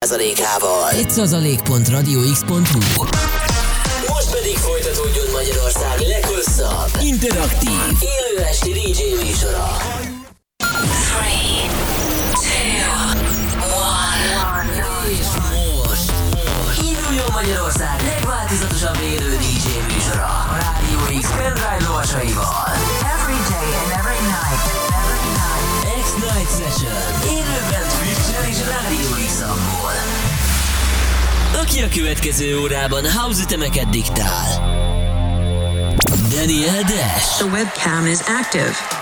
százalékával. 1%.radiox.hu Most pedig folytatódjon Magyarország leghosszabb, Interaktív, élő esti DJ műsora. És most induljon Magyarország legváltozatosabb élő DJ műsora. A Rádió X pendrive lovasaival. Every day and every night. Every night. X-Night Session. Élőben Twitch-en és Rádió X-amból. Aki a következő órában house ütemeket diktál. Daniel Dash. The webcam is active.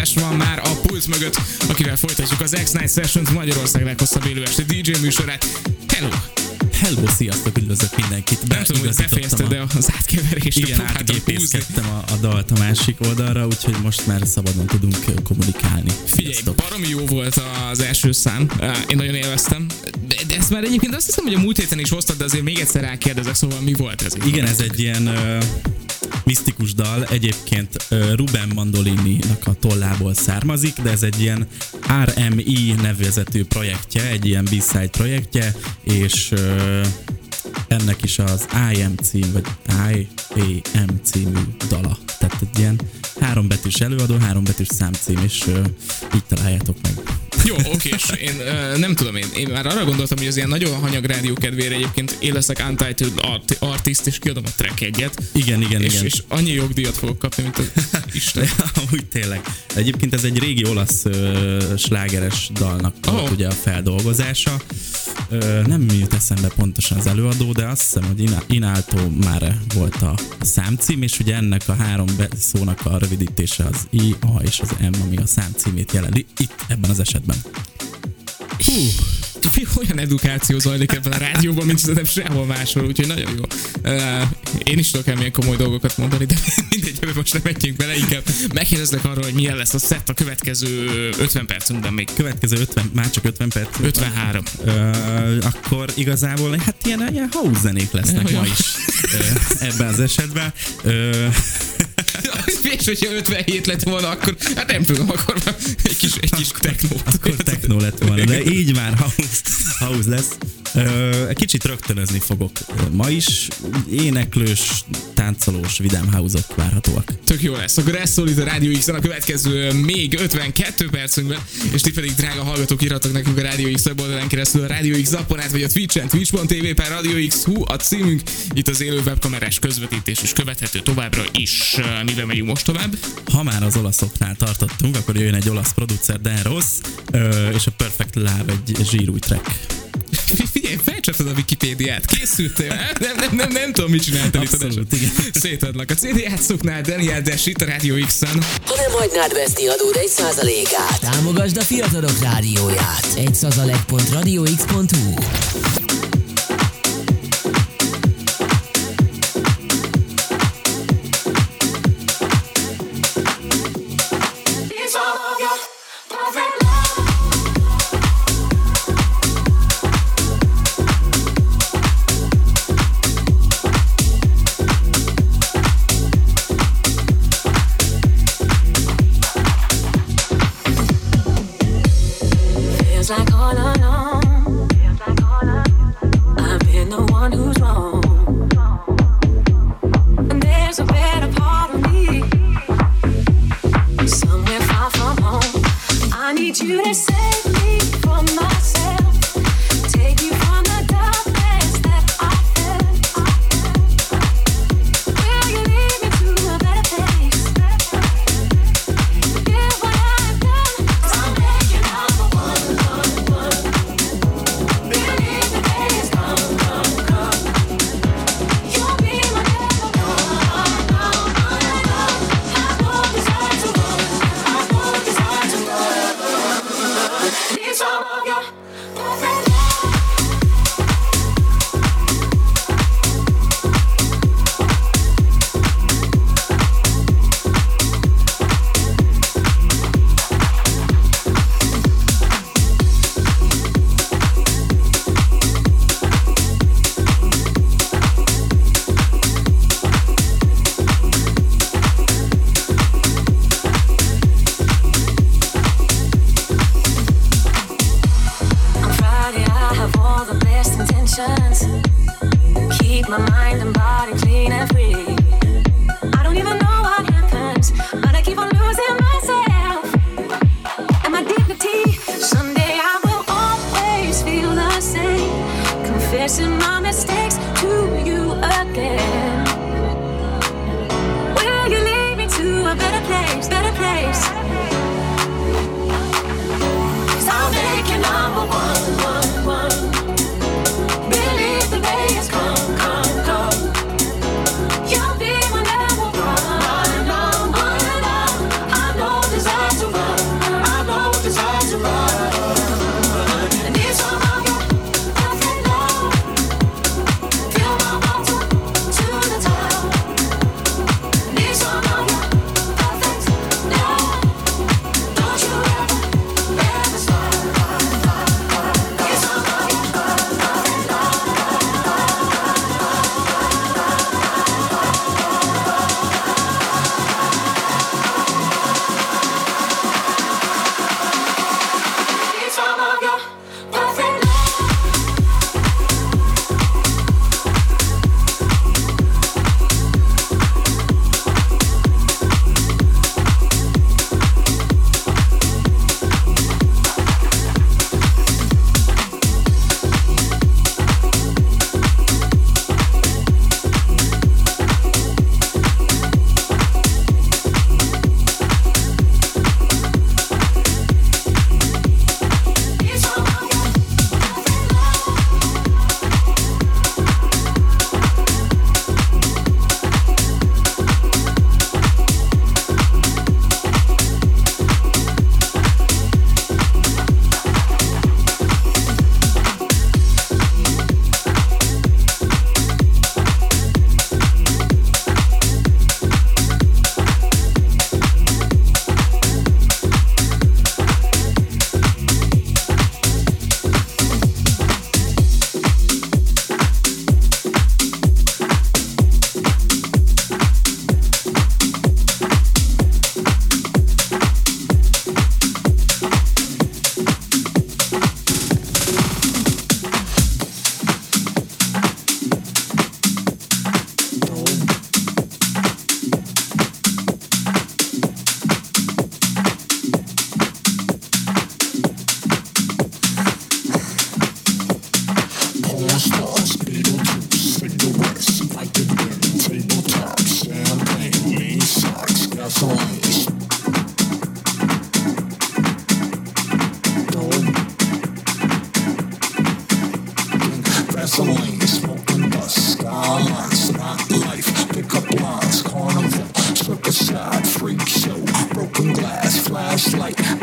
Dash van már a pult mögött, akivel folytatjuk az X-Night Sessions Magyarország leghosszabb élő este DJ műsorát. Hello! Hello, sziasztok, üdvözlök mindenkit. Nem tudom, hogy befejezted, de az átkeverést Igen, húzni. átgépészkedtem a, a dalt a másik oldalra, úgyhogy most már szabadon tudunk kommunikálni. Figyelj, Sziasztok. baromi jó volt az első szám, én nagyon élveztem, de, de ezt már egyébként azt hiszem, hogy a múlt héten is hoztad, de azért még egyszer rákérdezek, szóval mi volt ez? Igen, ez egy ilyen misztikus dal, egyébként Ruben Mandolini-nak a tollából származik, de ez egy ilyen RMI nevezetű projektje, egy ilyen B-side projektje, és ennek is az IM cím, vagy IAM című dala. Tehát egy ilyen hárombetűs előadó, hárombetűs számcím, és így találjátok meg. Jó, oké, és én uh, nem tudom, én, én már arra gondoltam, hogy az ilyen nagyon hanyag rádió kedvére egyébként én leszek Untitled art, Artist, és kiadom a track egyet, Igen, igen, és, igen. és annyi jogdíjat fogok kapni, mint az Isten. Amúgy tényleg. Egyébként ez egy régi olasz ö, slágeres dalnak volt Oh. ugye a feldolgozása. Ö, nem jut eszembe pontosan az előadó, de azt hiszem, hogy Ina- Inalto Mare volt a, számcím, és ugye ennek a három szónak a rövidítése az I, A és az M, ami a számcímét jelenti itt ebben az esetben. Hú, olyan edukáció zajlik ebben a rádióban, mint szerintem sehol máshol, úgyhogy nagyon jó. Én is tudok milyen komoly dolgokat mondani, de mindegy, ebbe most nem megyünk bele, inkább megkérdezlek arról, hogy milyen lesz a szett a következő 50 percünkben még. Következő 50, már csak 50 perc. 53. Ö, akkor igazából hát ilyen, ilyen house zenék lesznek Olyan. ma is ebben az esetben. Ö, És hogyha 57 lett volna, akkor hát nem tudom, akkor egy kis, egy kis technót. akkor techno lett volna, de így már house, house lesz. Egy kicsit rögtönözni fogok ma is. Éneklős, táncolós, vidám house-ok várhatóak. Tök jó lesz. Akkor ez szól itt a Rádió x a következő még 52 percünkben, és ti pedig drága hallgatók írhatok nekünk a Rádió X weboldalán keresztül a Rádió X appon át, vagy a Twitch-en, twitch.tv per Rádió X hú, a címünk, itt az élő webkamerás közvetítés is követhető továbbra is. Mivel megyünk most tovább? Ha már az olaszoknál tartottunk, akkor jöjjön egy olasz producer, Dan Ross, és a Perfect Love egy zsírúj track. Figyelj, felcsaptad a Wikipédiát, készültél? Nem, nem, nem, nem tudom, mit csináltál itt. Abszolút, igen. Szétadlak. A CD játszóknál Daniel Dash itt a Rádió X-en. Ha nem hagynád veszni adód egy százalékát. Támogasd a fiatalok rádióját. Egy százalék.radiox.hu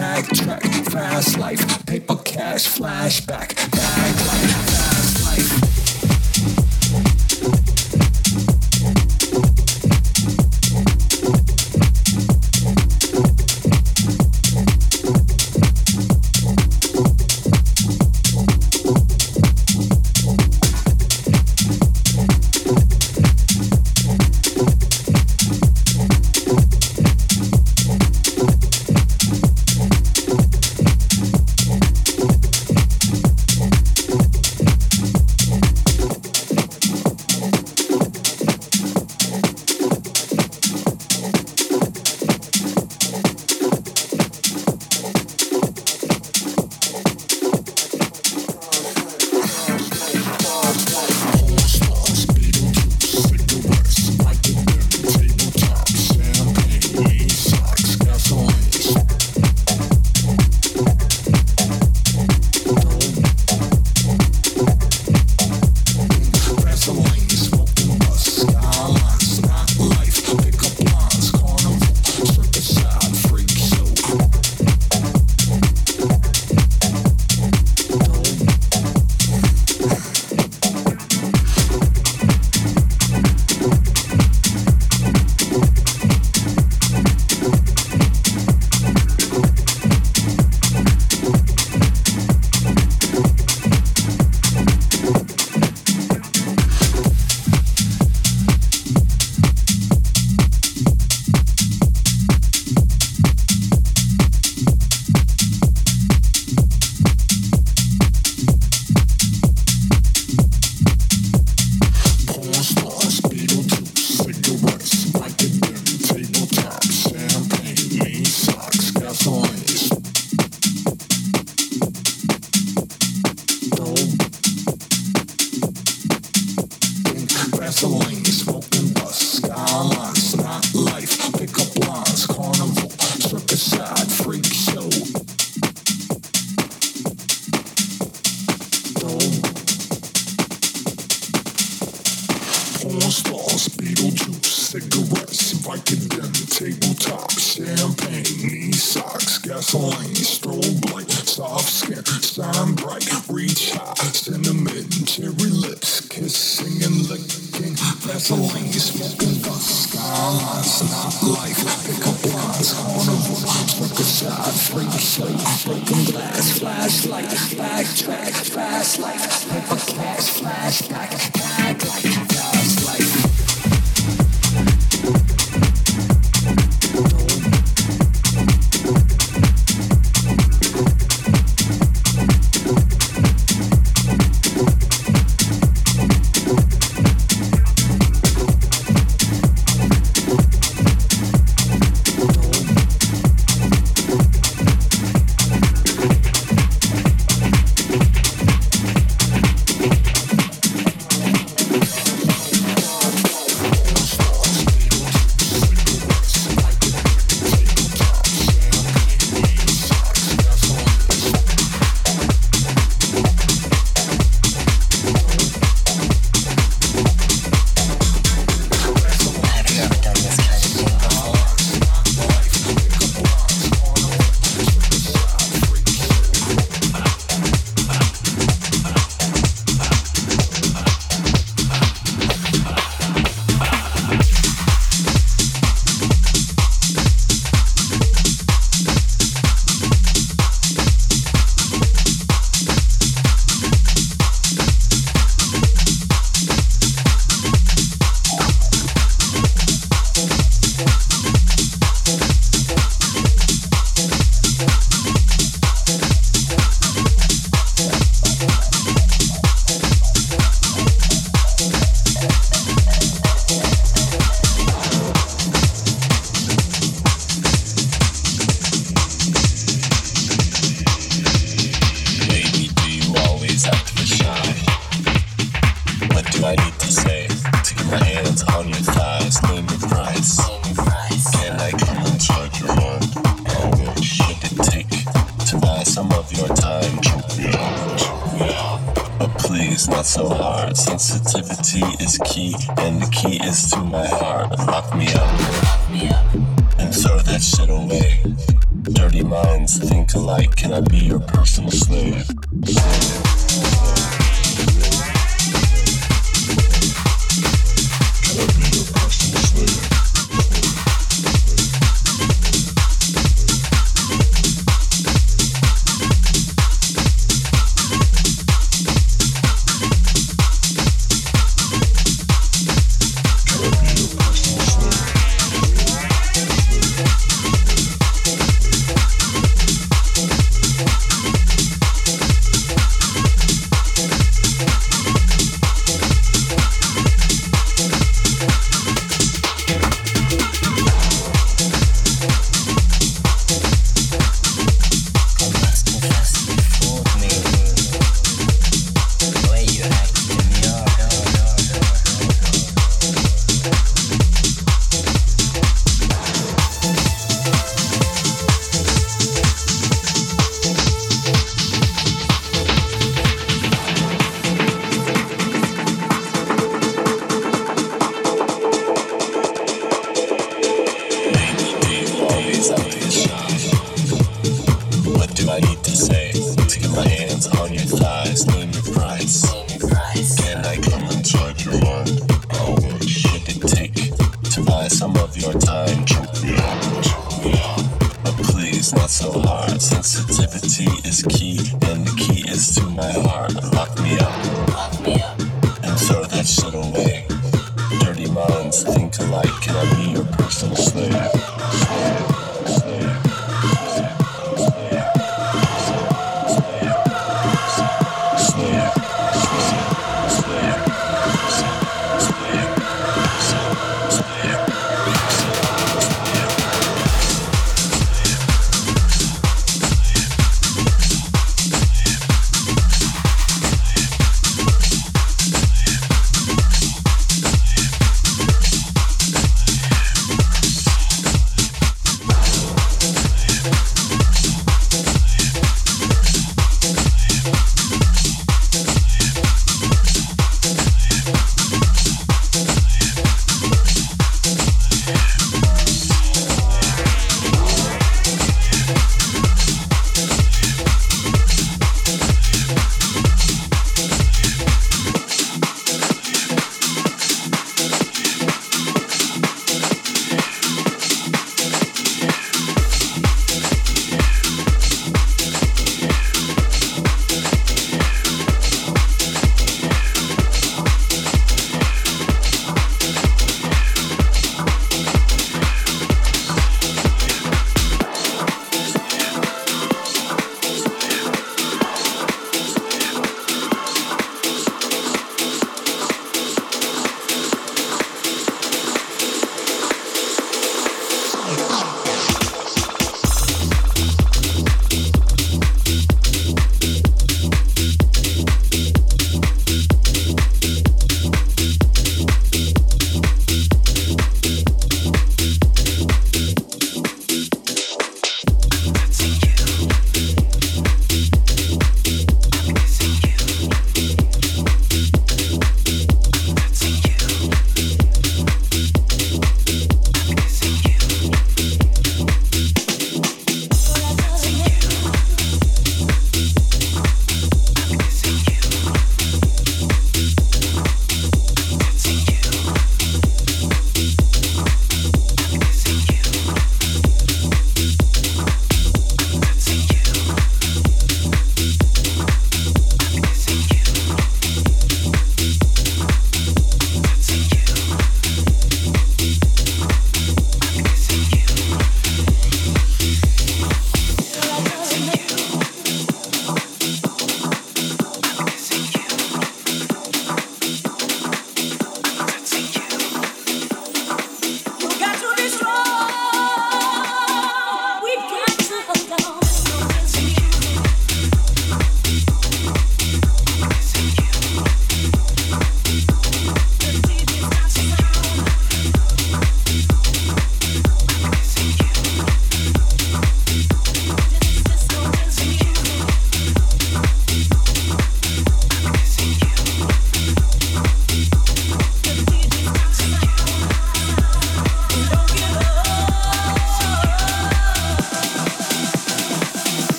back, track, fast life, paper cash, flashback, back life, fast life.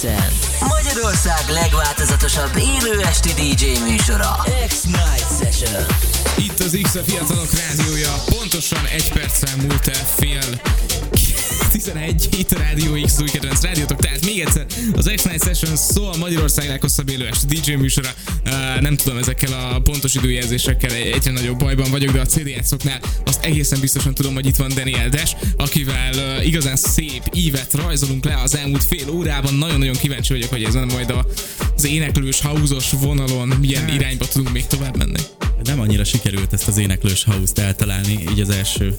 X-en. Magyarország legváltozatosabb élő esti DJ műsora. X-Night Session. Itt az X a Fiatalok Rádiója, pontosan egy perccel múlt el fél 11, itt a Rádió X új kedvenc rádiótok, tehát még egyszer az X-Night Session szól Magyarország leghosszabb élő esti DJ műsora. Uh, nem tudom, ezekkel a pontos időjelzésekkel egyre nagyobb bajban vagyok, de a CD játszoknál azt egészen biztosan tudom, hogy itt van Daniel Des, akivel uh, igazán szép ívet rajzolunk le az elmúlt fél órában. Nagyon-nagyon kíváncsi vagyok, hogy ezen majd a, az éneklős, hauzos vonalon milyen Hát. irányba tudunk még tovább menni. Nem annyira sikerült ezt az éneklős house-t eltalálni így az első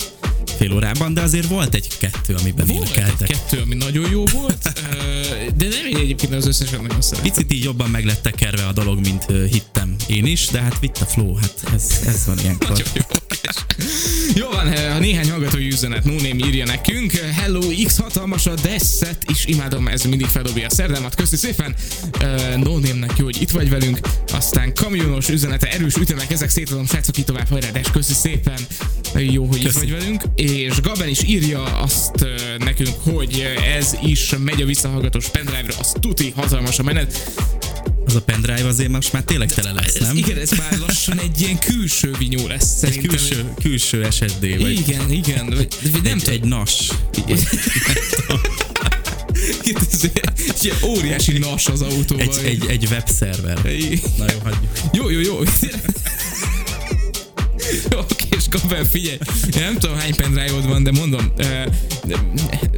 fél órában, de azért volt egy-kettő, amiben Volt énekeltek. kettő, ami nagyon jó volt, ö, de nem én egyébként az összeset nagyon szeretem. Picit így jobban meg lett tekerve a dolog, mint ö, hittem én is, de hát vitt a flow, hát ez, ez van ilyenkor. Nagyon jó. És- Jó van, eh, néhány hallgatói üzenet no name írja nekünk. Hello, X hatalmas a Desset is imádom, ez mindig feldobja a szerdámat. Köszi szépen. No name-nek jó, hogy itt vagy velünk. Aztán kamionos üzenete, erős ütemek, ezek szétadom, srácok, itt tovább, hajrá, Des, köszi szépen. Jó, hogy itt vagy velünk. És Gaben is írja azt nekünk, hogy ez is megy a visszahallgatós pendrive-ra, az tuti hatalmas a menet. Az a pendrive azért most már tényleg tele lesz, Ez, nem? igen, ez már lassan egy ilyen külső vinyó lesz Egy szerintem. külső, külső SSD, vagy Igen, igen. Vagy, vagy nem egy, tudom. egy NAS. Ez egy óriási nas az autóban. Egy, egy, egy webszerver. Na jó, hagyjuk. Jó, jó, jó. Oké, Gabel, figyelj, nem tudom hány pendrive van, de mondom, uh,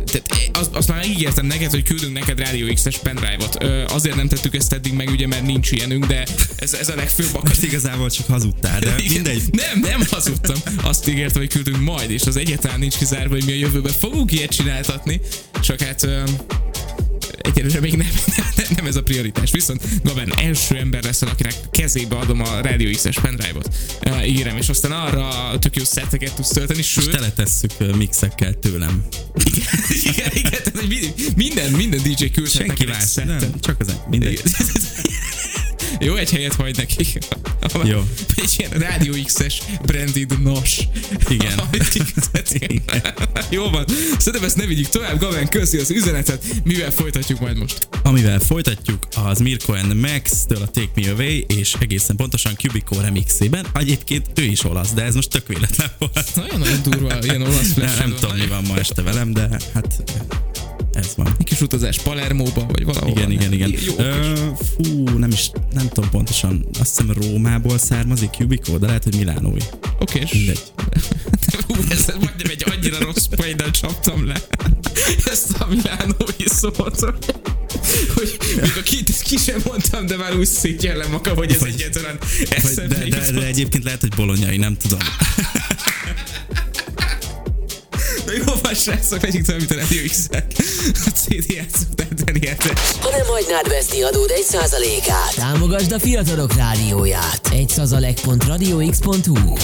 tehát azt, azt már megígértem neked, hogy küldünk neked Radio X-es pendrive-ot. Uh, azért nem tettük ezt eddig meg, ugye, mert nincs ilyenünk, de ez, ez a legfőbb Most akadék. igazából csak hazudtál, de Igen. mindegy. Nem, nem hazudtam. Azt ígértem, hogy küldünk majd, és az egyáltalán nincs kizárva, hogy mi a jövőben fogunk ilyet csináltatni. Csak hát ö, egyelőre még nem, nem, ez a prioritás. Viszont Gaben első ember leszel, akinek kezébe adom a Radio X-es pendrive-ot. Uh, ígérem, és aztán arra tök jó szetteket tudsz tölteni, sőt, teletesszük ö, mixekkel tőlem. igen, igen, tehát, hogy minden, minden, minden DJ küldhet Senki más. csak az egy. Jó, egy helyet hagy nekik. Jó. Egy ilyen Rádió X-es branded nos. Igen. Kiküldhetünk. Jó van. Szerintem ezt ne vigyük tovább. Gaben, köszi az üzenetet. Mivel folytatjuk majd most? Amivel folytatjuk, az Mirko and Max-től a Take Me Away, és egészen pontosan Cubico remixében. Egyébként ő is olasz, de ez most tök véletlen volt. Nagyon-nagyon durva, ilyen olasz Nem, nem tudom, mi van ma este velem, de hát ez van. Egy kis utazás Palermóba, vagy valahol. Igen, igen, igen. Jó, Ö, fú, nem is, nem tudom pontosan, azt hiszem Rómából származik Cubico, de lehet, hogy Milánói. oké. és- Mindegy. Hú, ez majdnem egy annyira rossz poénnal csaptam le. Ezt a Milánói szót, hogy- még a ki, ki sem mondtam, de már úgy szétjellem magam, hogy ez Vagy- Vagy, eszembe de, de, de, egyébként lehet, hogy bolonyai, nem tudom. Na jó van, srácok, megyünk tovább, mint a Radio x A CD játszó, tehát Daniel. Ha nem hagynád veszni adód egy százalékát. Támogasd a fiatalok rádióját. Egy százalék.radiox.hu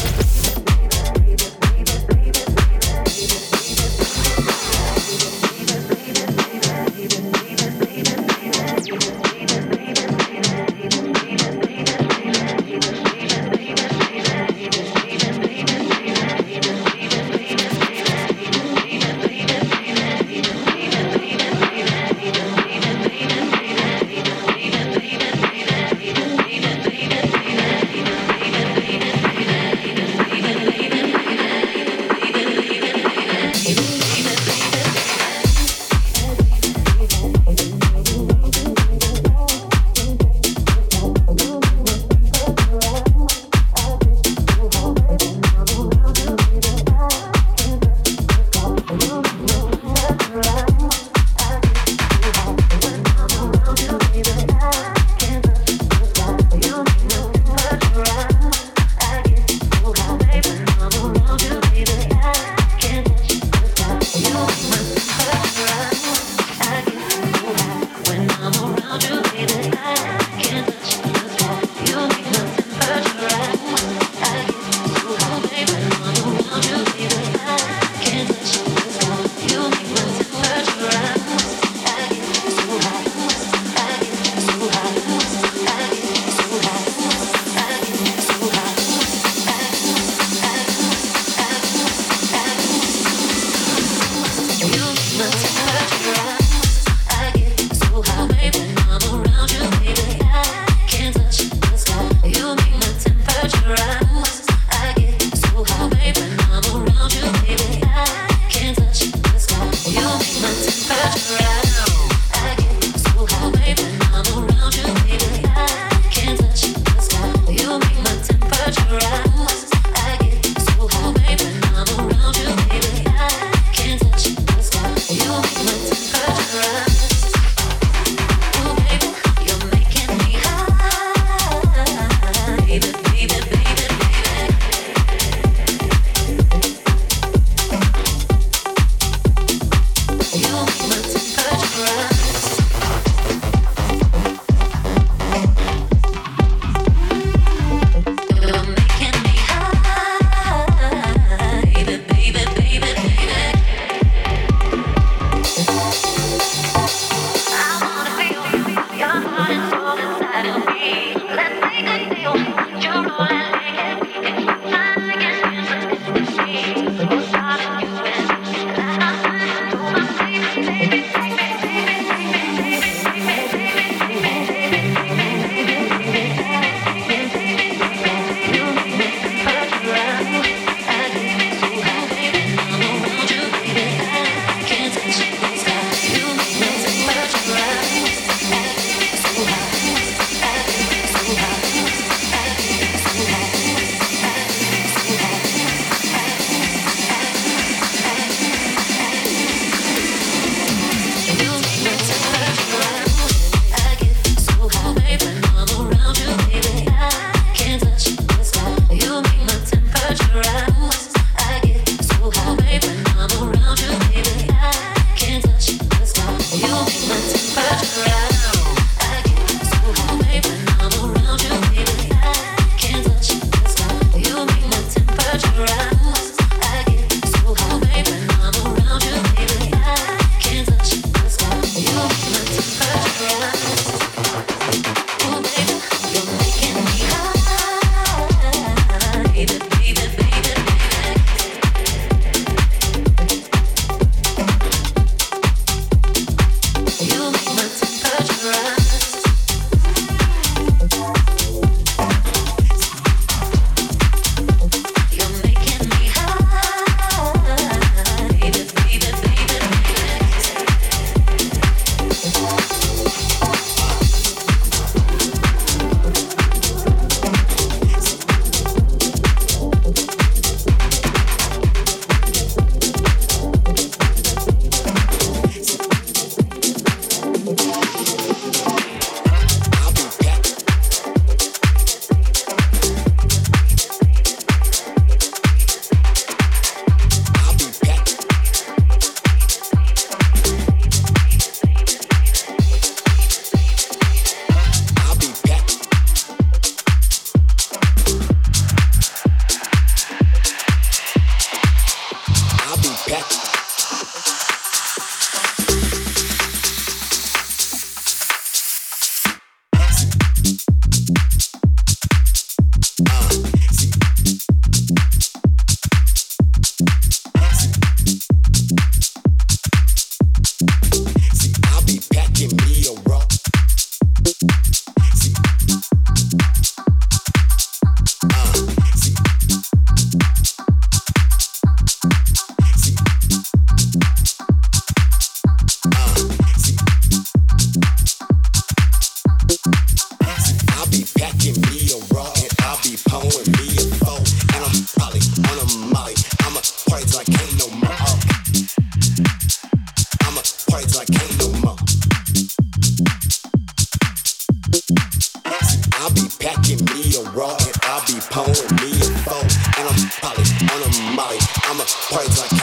Give me a raw and I be pulling me a phone. And I'm probably on a molly. I'm a party like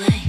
way.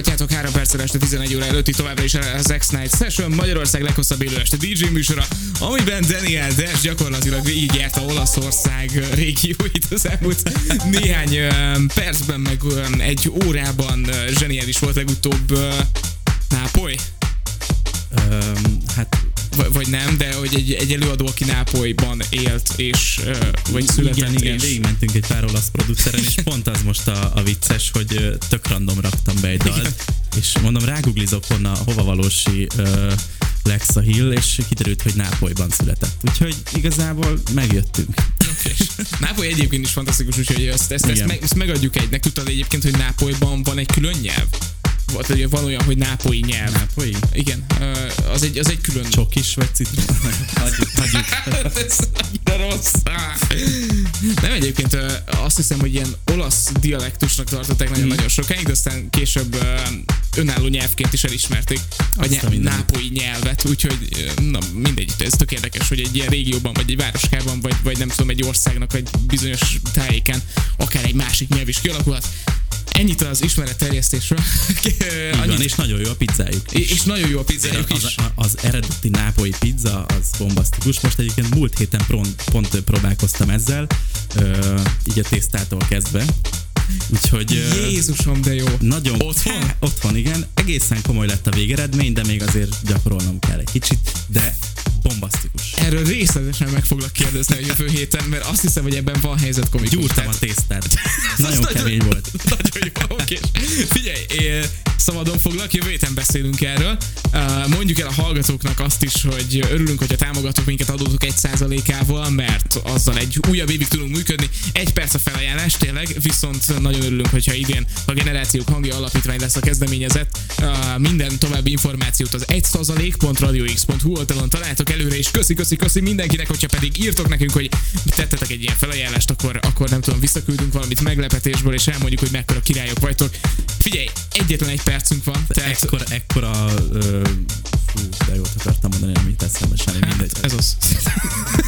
Hallgatjátok 3 perccel este 11 óra előtti továbbra is az X-Night Session, Magyarország leghosszabb élő este DJ műsora, amiben Daniel Dash gyakorlatilag végigjárta Olaszország régióit az elmúlt néhány percben, meg egy órában zseniális volt legutóbb Nápoly? Öm, hát vagy nem, de hogy egy, egy előadó, aki Nápolyban élt, és vagy született, igen, igen, és... végigmentünk egy pár olasz produceren, és pont az most a, a vicces, hogy tök random raktam be egy dalt, és mondom, ráguglizok honna, hova valósi uh, Lexa Hill, és kiderült, hogy Nápolyban született. Úgyhogy igazából megjöttünk. Nápoly egyébként is fantasztikus, úgyhogy ezt, ezt, ezt, meg, ezt megadjuk egynek. Tudtad egyébként, hogy Nápolyban van egy külön nyelv? Volt, hogy van olyan, hogy nápolyi nyelv. Nápolyi? Igen, az egy, az egy külön... Csokis vagy citrom? hagyjuk, hagyjuk. Ez annyira rossz. Nem egyébként azt hiszem, hogy ilyen olasz dialektusnak tartották nagyon-nagyon sokáig, de aztán később önálló nyelvként is elismerték a nyelv, nápolyi nyelvet, úgyhogy na mindegy, ez tök érdekes, hogy egy ilyen régióban, vagy egy városkában, vagy, vagy nem tudom, egy országnak, vagy bizonyos tájéken akár egy másik nyelv is kialakulhat. Ennyit az ismeretterjesztésről. Így van, Annyit, és nagyon jó a pizzájuk. és, és nagyon jó a pizzájuk az, is. az, az eredeti nápolyi pizza az bombasztikus. Most egyébként múlt héten pont, pont próbálkoztam ezzel, így a tésztától kezdve. Úgyhogy Jézusom, de jó. nagyon Otthon? Há, otthon, igen. Egészen komoly lett a végeredmény, de még azért gyakorolnom kell egy kicsit, de bombasztikus. Erről részletesen meg foglak kérdezni a jövő héten, mert azt hiszem, hogy ebben van helyzet komikus. Gyúrtam a tésztát. nagyon kemény volt. Nagyon jó, oké. Figyelj, szabadon foglak, jövő héten beszélünk erről. Mondjuk el a hallgatóknak azt is, hogy örülünk, hogyha támogatok minket adótok egy százalékával, mert azzal egy újabb évig tudunk működni. Egy perc a felajánlás tényleg, viszont nagyon örülünk, hogyha idén a Generációk Hangja Alapítvány lesz a kezdeményezett. Minden további információt az 1%.radiox.hu oldalon találtok előre, és köszi, köszi, köszi mindenkinek, hogyha pedig írtok nekünk, hogy tettetek egy ilyen felajánlást, akkor, akkor nem tudom, visszaküldünk valamit meglepetésből, és elmondjuk, hogy mekkora királyok vagytok. Figyelj, egyetlen egy percünk van, tehát Ekkora, ekkora ö, fú, de jót akartam mondani, amit eszembe semmi mindegy. ez az.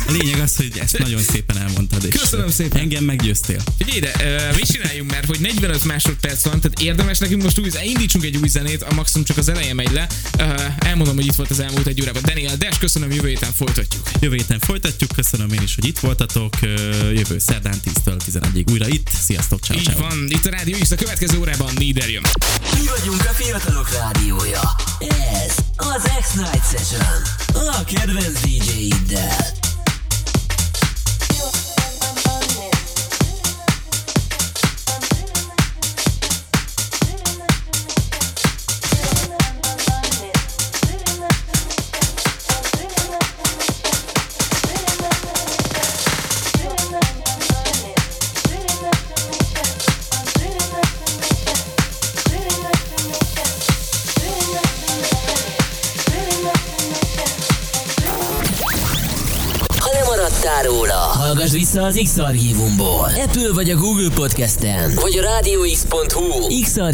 A lényeg az, hogy ezt nagyon szépen elmondtad, és Köszönöm szépen. engem meggyőztél. Figyelj ide, uh, mit csináljunk, mert hogy 45 másodperc van, tehát érdemes nekünk most új, indítsunk egy új zenét, a maximum csak az eleje megy le. Uh, elmondom, hogy itt volt az elmúlt egy órában. Daniel Des, köszönöm, jövő héten folytatjuk. Jövő héten folytatjuk, köszönöm én is, hogy itt voltatok. Ö, Jövő szerdán 10-től 11-ig újra itt. Sziasztok, ciao, Így ciao. van, itt a Rádió X, a következő órában Nieder jön. Mi vagyunk a fiatalok rádiója. Ez az X-Night Session. A kedvenc DJ-iddel. Hallgass vissza az X-Archívumból. Apple vagy a Google Podcasten, vagy a rádióx.hu X-Archívum